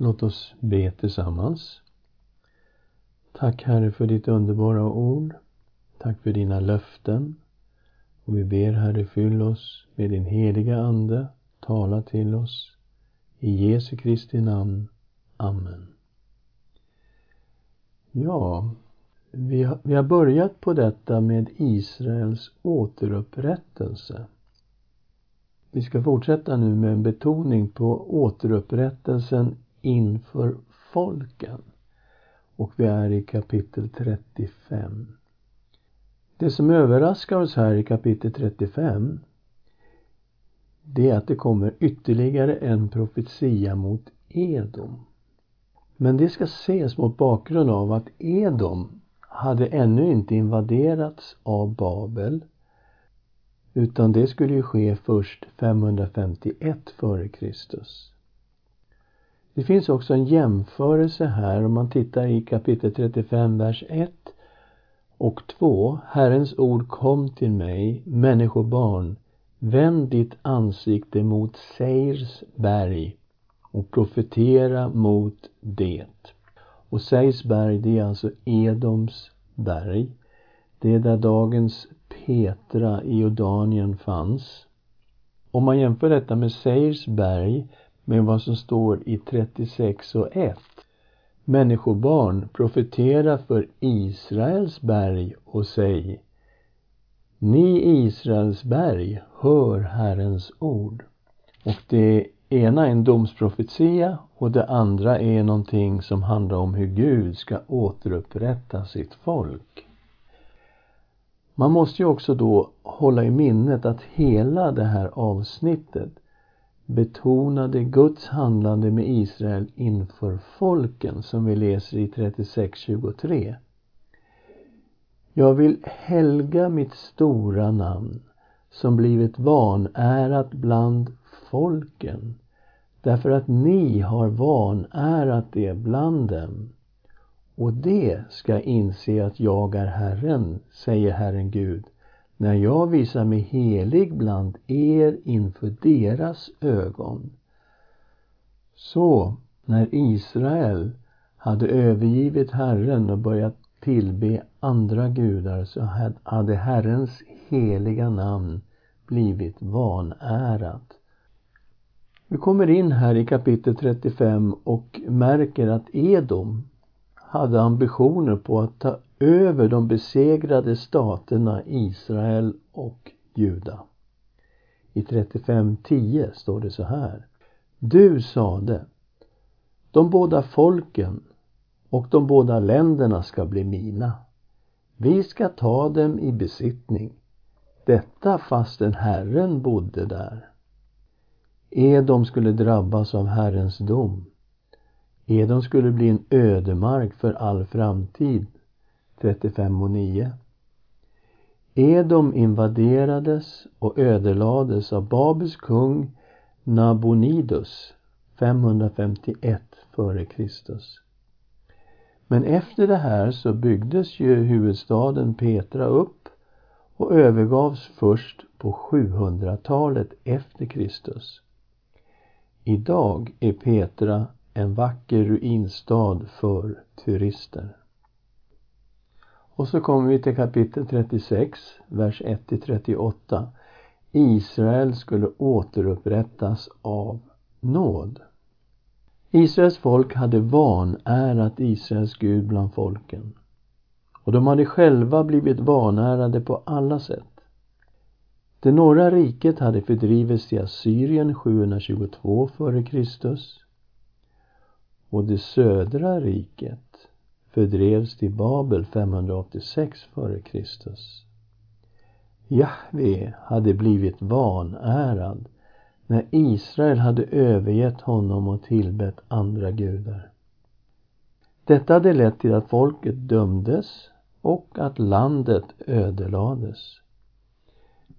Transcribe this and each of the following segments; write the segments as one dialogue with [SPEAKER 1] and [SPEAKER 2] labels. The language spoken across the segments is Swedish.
[SPEAKER 1] Låt oss be tillsammans. Tack Herre för ditt underbara ord. Tack för dina löften. Och vi ber Herre, fyll oss med din heliga Ande. Tala till oss. I Jesu Kristi namn. Amen. Ja, vi har, vi har börjat på detta med Israels återupprättelse. Vi ska fortsätta nu med en betoning på återupprättelsen inför folken. Och vi är i kapitel 35. Det som överraskar oss här i kapitel 35 det är att det kommer ytterligare en profetia mot Edom. Men det ska ses mot bakgrund av att Edom hade ännu inte invaderats av Babel utan det skulle ju ske först 551 f.Kr. Det finns också en jämförelse här om man tittar i kapitel 35, vers 1 och 2. Herrens ord kom till mig, människobarn, vänd ditt ansikte mot Seirs berg och profetera mot det. Och Seirs berg, det är alltså Edoms berg. Det är där dagens Petra i Jordanien fanns. Om man jämför detta med Seirs berg med vad som står i 36 och 1. Människobarn, profetera för Israels berg och säg Ni Israels berg, hör Herrens ord. Och det ena är en domsprofetia och det andra är någonting som handlar om hur Gud ska återupprätta sitt folk. Man måste ju också då hålla i minnet att hela det här avsnittet betonade Guds handlande med Israel inför folken som vi läser i 36.23. Jag vill helga mitt stora namn som blivit vanärat bland folken därför att ni har vanärat det bland dem. Och det ska inse att jag är Herren, säger Herren Gud, när jag visar mig helig bland er inför deras ögon. Så, när Israel hade övergivit Herren och börjat tillbe andra gudar så hade Herrens heliga namn blivit vanärat. Vi kommer in här i kapitel 35 och märker att Edom hade ambitioner på att ta över de besegrade staterna Israel och Juda. I 35.10 står det så här. Du sade, de båda folken och de båda länderna ska bli mina. Vi ska ta dem i besittning. Detta fastän Herren bodde där. Edom skulle drabbas av Herrens dom. Edom skulle bli en ödemark för all framtid 35 och 9. Edom invaderades och ödelades av Babels kung Nabonidus 551 f.Kr. Men efter det här så byggdes ju huvudstaden Petra upp och övergavs först på 700-talet efter Kristus. Idag är Petra en vacker ruinstad för turister. Och så kommer vi till kapitel 36, vers 1-38. Israel skulle återupprättas av nåd. Israels folk hade vanärat Israels Gud bland folken. Och de hade själva blivit vanärade på alla sätt. Det norra riket hade fördrivits till Assyrien 722 f.Kr. Och det södra riket fördrevs till Babel 586 f.Kr. Jahve hade blivit vanärad när Israel hade övergett honom och tillbett andra gudar. Detta hade lett till att folket dömdes och att landet ödelades.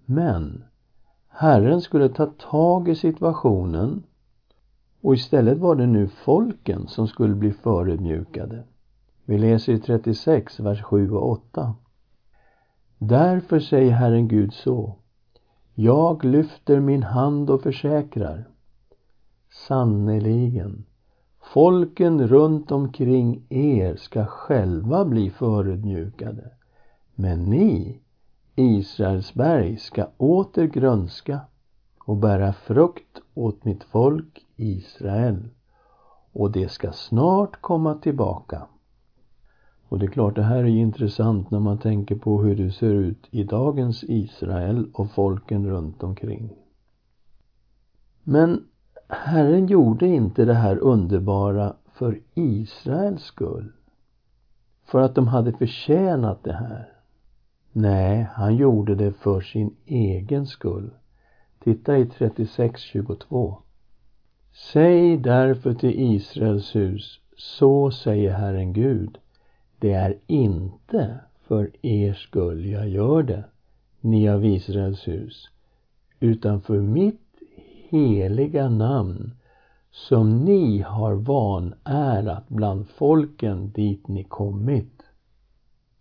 [SPEAKER 1] Men Herren skulle ta tag i situationen och istället var det nu folken som skulle bli förödmjukade. Vi läser i 36, vers 7 och 8. Därför säger Herren Gud så. Jag lyfter min hand och försäkrar. Sannerligen, Folken runt omkring er ska själva bli förödmjukade. Men ni, Israels berg, ska åter grönska och bära frukt åt mitt folk Israel. Och det ska snart komma tillbaka. Och det är klart, det här är ju intressant när man tänker på hur det ser ut i dagens Israel och folken runt omkring. Men Herren gjorde inte det här underbara för Israels skull. För att de hade förtjänat det här. Nej, han gjorde det för sin egen skull. Titta i 36.22. Säg därför till Israels hus, så säger Herren Gud. Det är inte för er skull jag gör det, ni av Israels hus, utan för mitt heliga namn som ni har vanärat bland folken dit ni kommit.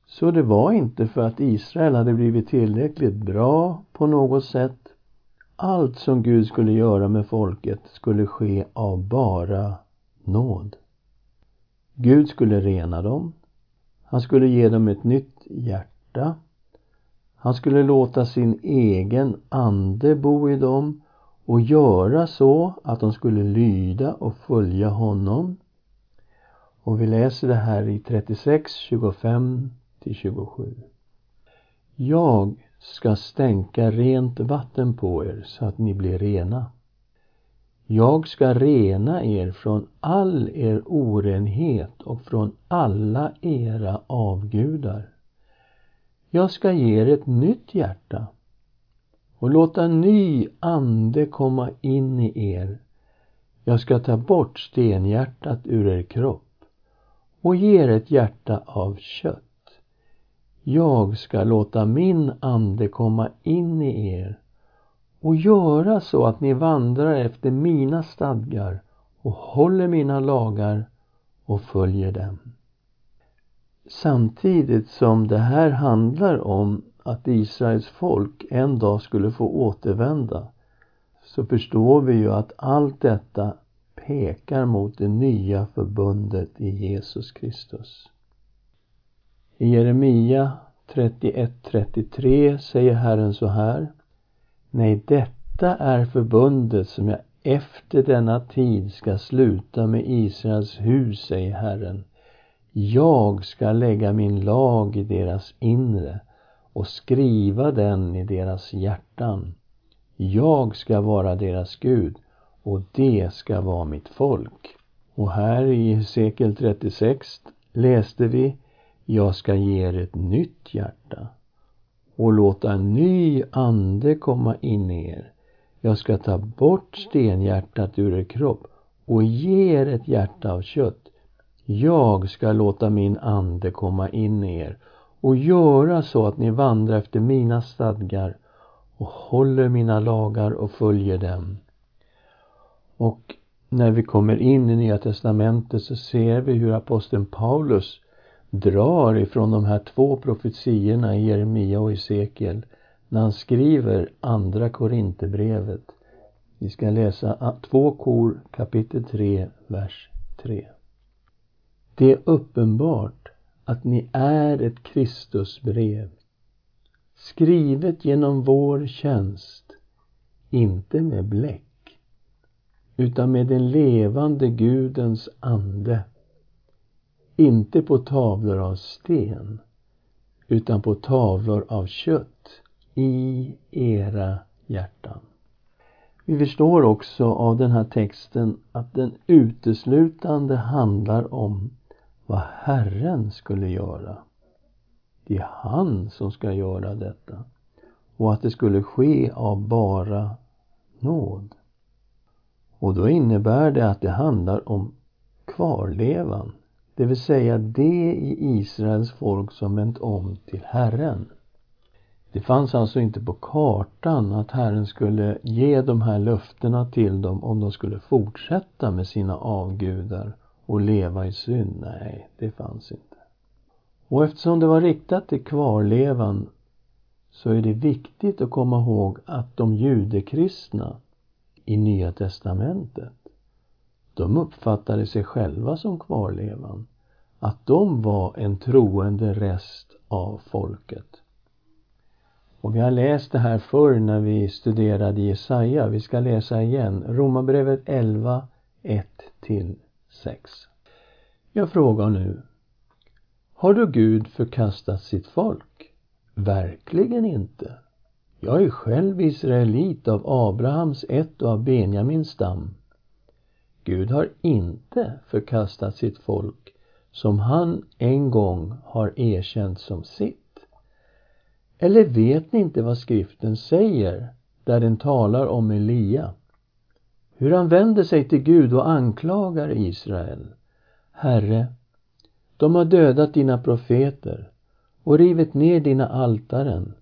[SPEAKER 1] Så det var inte för att Israel hade blivit tillräckligt bra på något sätt. Allt som Gud skulle göra med folket skulle ske av bara nåd. Gud skulle rena dem. Han skulle ge dem ett nytt hjärta. Han skulle låta sin egen ande bo i dem och göra så att de skulle lyda och följa honom. Och vi läser det här i 36, 25 till 27. Jag ska stänka rent vatten på er så att ni blir rena. Jag ska rena er från all er orenhet och från alla era avgudar. Jag ska ge er ett nytt hjärta och låta ny ande komma in i er. Jag ska ta bort stenhjärtat ur er kropp och ge er ett hjärta av kött. Jag ska låta min ande komma in i er och göra så att ni vandrar efter mina stadgar och håller mina lagar och följer dem. Samtidigt som det här handlar om att Israels folk en dag skulle få återvända så förstår vi ju att allt detta pekar mot det nya förbundet i Jesus Kristus. I Jeremia 31.33 säger Herren så här. Nej, detta är förbundet som jag efter denna tid ska sluta med Israels hus, säger Herren. Jag ska lägga min lag i deras inre och skriva den i deras hjärtan. Jag ska vara deras Gud och det ska vara mitt folk. Och här i Hesekiel 36 läste vi Jag ska ge er ett nytt hjärta och låta en ny ande komma in i er. Jag ska ta bort stenhjärtat ur er kropp och ge er ett hjärta av kött. Jag ska låta min ande komma in i er och göra så att ni vandrar efter mina stadgar och håller mina lagar och följer dem. Och när vi kommer in i Nya Testamentet så ser vi hur aposteln Paulus drar ifrån de här två profetiorna i Jeremia och Esekiel när han skriver Andra Korinthierbrevet. Vi ska läsa två kor kapitel 3, vers 3. Det är uppenbart att ni är ett Kristusbrev skrivet genom vår tjänst, inte med bläck utan med den levande Gudens ande inte på tavlor av sten utan på tavlor av kött i era hjärtan. Vi förstår också av den här texten att den uteslutande handlar om vad Herren skulle göra. Det är han som ska göra detta och att det skulle ske av bara nåd. Och då innebär det att det handlar om kvarlevan, det vill säga det i Israels folk som vänt om till Herren. Det fanns alltså inte på kartan att Herren skulle ge de här löftena till dem om de skulle fortsätta med sina avgudar och leva i synd. Nej, det fanns inte. Och eftersom det var riktat till kvarlevan så är det viktigt att komma ihåg att de judekristna i Nya testamentet de uppfattade sig själva som kvarlevan. Att de var en troende rest av folket. Och vi har läst det här förr när vi studerade Jesaja. Vi ska läsa igen. Romarbrevet 11, 1-6. Jag frågar nu. Har då Gud förkastat sitt folk? Verkligen inte. Jag är själv israelit av Abrahams ett och av Benjamins stam. Gud har inte förkastat sitt folk som han en gång har erkänt som sitt. Eller vet ni inte vad skriften säger där den talar om Elia? Hur han vänder sig till Gud och anklagar Israel. Herre, de har dödat dina profeter och rivit ner dina altaren.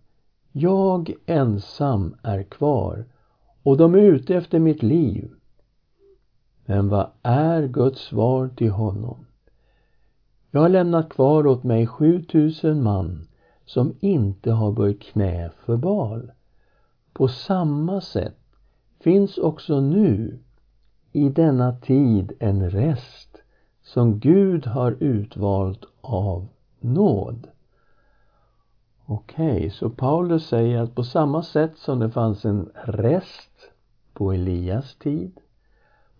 [SPEAKER 1] Jag ensam är kvar och de är ute efter mitt liv. Men vad är Guds svar till honom? Jag har lämnat kvar åt mig 7000 man som inte har böjt knä för Baal. På samma sätt finns också nu i denna tid en rest som Gud har utvalt av nåd. Okej, okay, så Paulus säger att på samma sätt som det fanns en rest på Elias tid,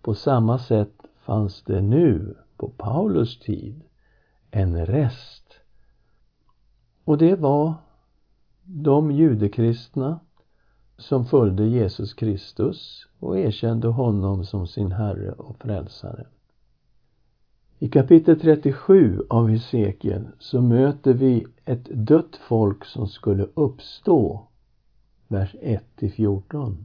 [SPEAKER 1] på samma sätt fanns det nu på Paulus tid en rest och det var de judekristna som följde Jesus Kristus och erkände honom som sin Herre och Frälsare. I kapitel 37 av Hesekiel så möter vi ett dött folk som skulle uppstå. Vers 1-14.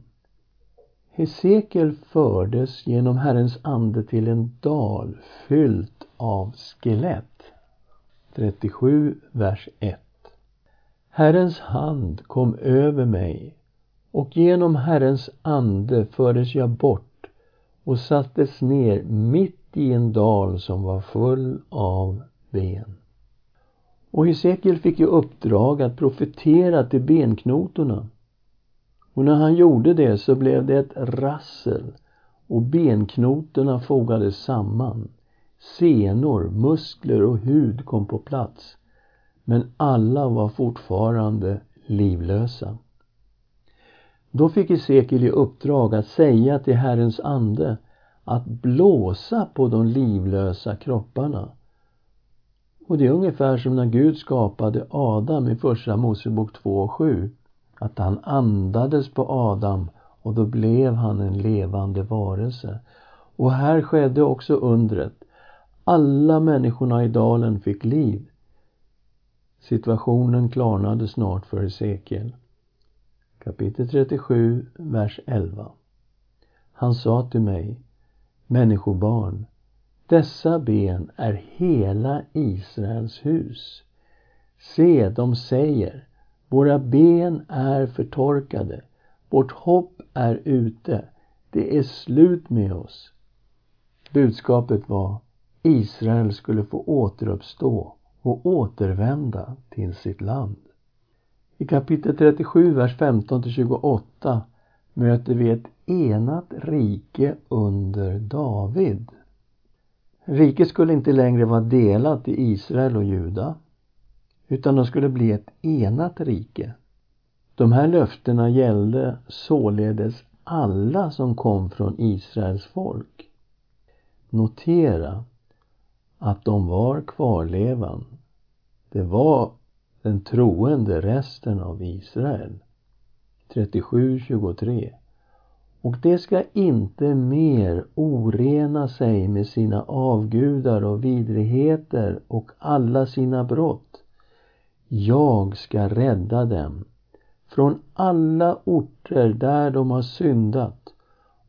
[SPEAKER 1] Hesekiel fördes genom Herrens ande till en dal fyllt av skelett. 37, vers 1. Herrens hand kom över mig och genom Herrens ande fördes jag bort och sattes ner mitt i en dal som var full av ben. Och Hesekiel fick i uppdrag att profetera till benknotorna. Och när han gjorde det så blev det ett rassel och benknotorna fogades samman. Senor, muskler och hud kom på plats men alla var fortfarande livlösa. Då fick Hesekiel i uppdrag att säga till Herrens ande att blåsa på de livlösa kropparna. Och det är ungefär som när Gud skapade Adam i Första Mosebok 2 och 7. Att han andades på Adam och då blev han en levande varelse. Och här skedde också undret. Alla människorna i dalen fick liv. Situationen klarnade snart för Hesekiel. Kapitel 37, vers 11. Han sa till mig, Människobarn, dessa ben är hela Israels hus. Se, de säger, våra ben är förtorkade, vårt hopp är ute, det är slut med oss. Budskapet var, Israel skulle få återuppstå och återvända till sitt land. I kapitel 37, vers 15 28 möter vi ett enat rike under David. Riket skulle inte längre vara delat i Israel och Juda utan de skulle bli ett enat rike. De här löftena gällde således alla som kom från Israels folk. Notera att de var kvarlevan. Det var den troende resten av Israel. 37.23 och det ska inte mer orena sig med sina avgudar och vidrigheter och alla sina brott. Jag ska rädda dem från alla orter där de har syndat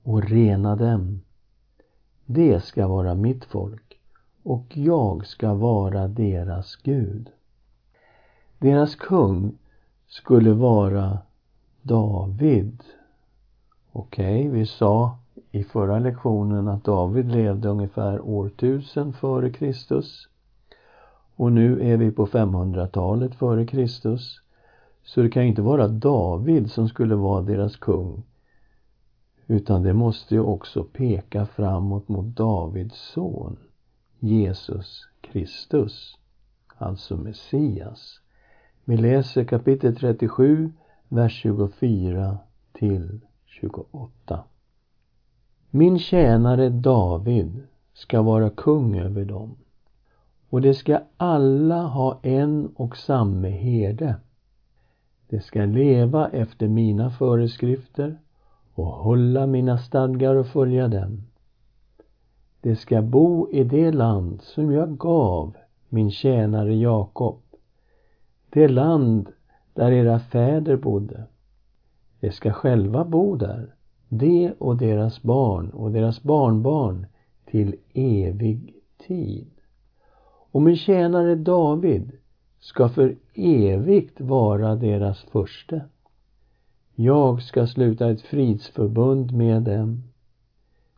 [SPEAKER 1] och rena dem. Det ska vara mitt folk och jag ska vara deras Gud. Deras kung skulle vara David. Okej, okay, vi sa i förra lektionen att David levde ungefär år 1000 före Kristus. Och nu är vi på 500-talet före Kristus. Så det kan inte vara David som skulle vara deras kung. utan det måste ju också peka framåt mot Davids son, Jesus Kristus, alltså Messias. Vi läser kapitel 37, vers 24 till 28. Min tjänare David ska vara kung över dem och de ska alla ha en och samme herde. De ska leva efter mina föreskrifter och hålla mina stadgar och följa dem. De ska bo i det land som jag gav min tjänare Jakob, det land där era fäder bodde. De ska själva bo där, de och deras barn och deras barnbarn till evig tid. Och min tjänare David ska för evigt vara deras förste. Jag ska sluta ett fridsförbund med dem.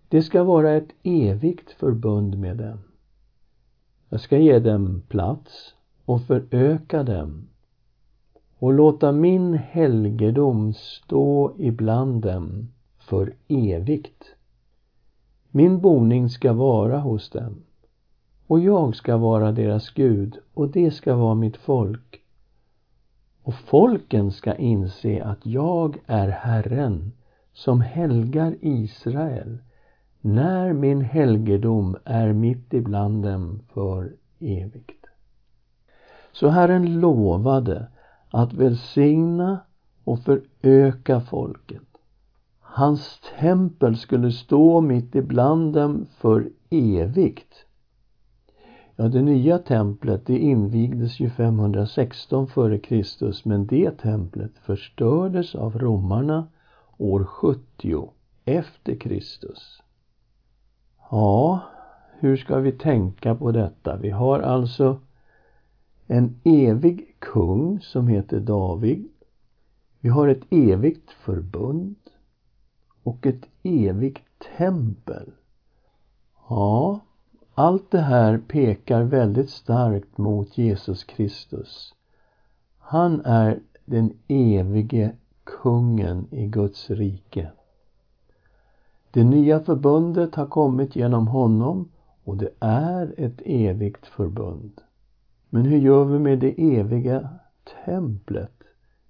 [SPEAKER 1] Det ska vara ett evigt förbund med dem. Jag ska ge dem plats och föröka dem och låta min helgedom stå ibland dem för evigt. Min boning ska vara hos dem och jag ska vara deras Gud och det ska vara mitt folk. Och folken ska inse att jag är Herren som helgar Israel när min helgedom är mitt ibland dem för evigt. Så Herren lovade att välsigna och föröka folket. Hans tempel skulle stå mitt ibland dem för evigt. Ja, det nya templet det invigdes ju 516 f.Kr. men det templet förstördes av romarna år 70 efter Kristus. Ja, hur ska vi tänka på detta? Vi har alltså en evig kung som heter David. Vi har ett evigt förbund och ett evigt tempel. Ja, allt det här pekar väldigt starkt mot Jesus Kristus. Han är den evige kungen i Guds rike. Det nya förbundet har kommit genom honom och det är ett evigt förbund. Men hur gör vi med det eviga templet?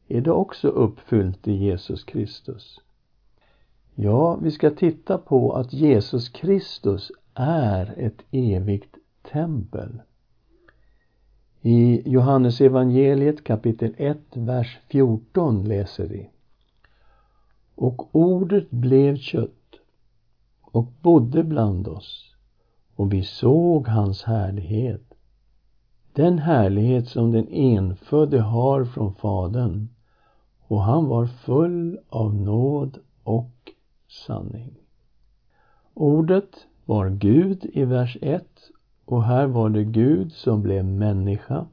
[SPEAKER 1] Är det också uppfyllt i Jesus Kristus? Ja, vi ska titta på att Jesus Kristus är ett evigt tempel. I Johannes evangeliet kapitel 1, vers 14 läser vi. Och ordet blev kött och bodde bland oss och vi såg hans härlighet. Den härlighet som den enfödde har från Fadern och han var full av nåd och sanning. Ordet var Gud i vers 1 och här var det Gud som blev människa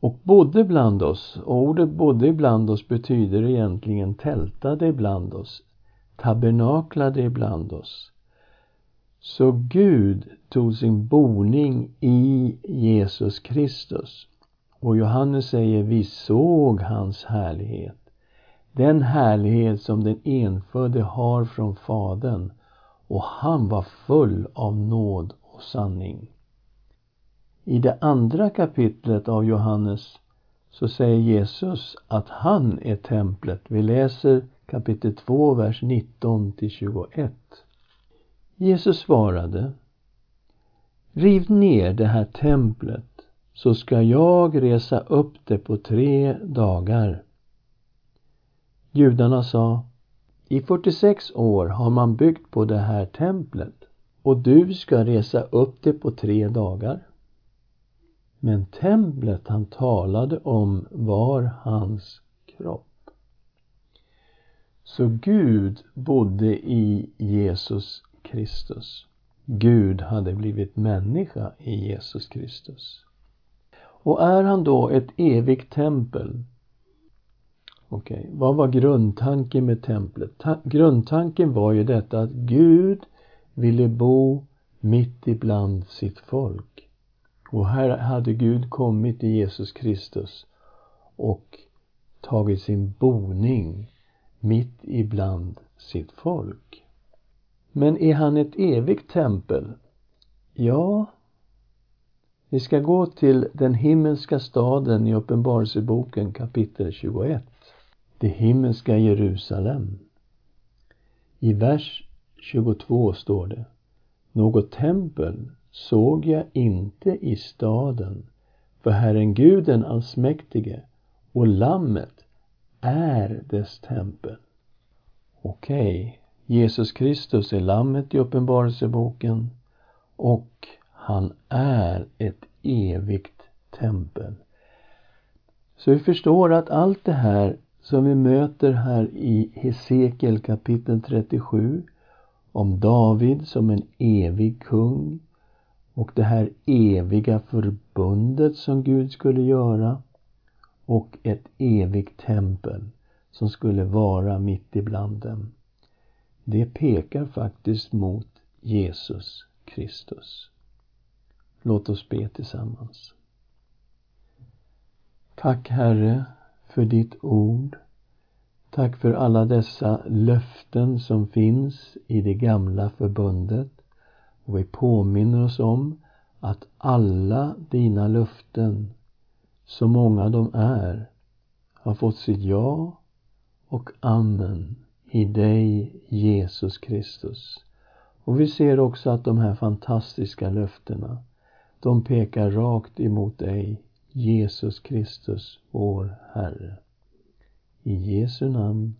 [SPEAKER 1] och bodde bland oss. Och ordet bodde bland oss betyder egentligen tältade ibland oss, tabernaklade ibland oss. Så Gud tog sin boning i Jesus Kristus. Och Johannes säger vi såg hans härlighet. Den härlighet som den enfödde har från Fadern och han var full av nåd och sanning. I det andra kapitlet av Johannes så säger Jesus att han är templet. Vi läser kapitel 2, vers 19 till 21. Jesus svarade Riv ner det här templet så ska jag resa upp det på tre dagar. Judarna sa i 46 år har man byggt på det här templet och du ska resa upp det på tre dagar. Men templet han talade om var hans kropp. Så Gud bodde i Jesus Kristus. Gud hade blivit människa i Jesus Kristus. Och är han då ett evigt tempel Okej, okay. vad var grundtanken med templet? Ta grundtanken var ju detta att Gud ville bo mitt ibland sitt folk. Och här hade Gud kommit i Jesus Kristus och tagit sin boning mitt ibland sitt folk. Men är han ett evigt tempel? Ja, vi ska gå till den himmelska staden i Uppenbarelseboken kapitel 21. Det himmelska Jerusalem. I vers 22 står det Något tempel såg jag inte i staden, för Herren Gud den allsmäktige och Lammet är dess tempel. Okej, okay. Jesus Kristus är Lammet i Uppenbarelseboken och han är ett evigt tempel. Så vi förstår att allt det här som vi möter här i Hesekiel kapitel 37 om David som en evig kung och det här eviga förbundet som Gud skulle göra och ett evigt tempel som skulle vara mitt ibland dem. Det pekar faktiskt mot Jesus Kristus. Låt oss be tillsammans. Tack Herre för ditt ord. Tack för alla dessa löften som finns i det gamla förbundet. Och vi påminner oss om att alla dina löften, så många de är, har fått sitt ja och amen i dig, Jesus Kristus. Och vi ser också att de här fantastiska löftena, de pekar rakt emot dig, Jesus Kristus, vår Herre. I Jesu namn.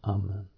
[SPEAKER 1] Amen.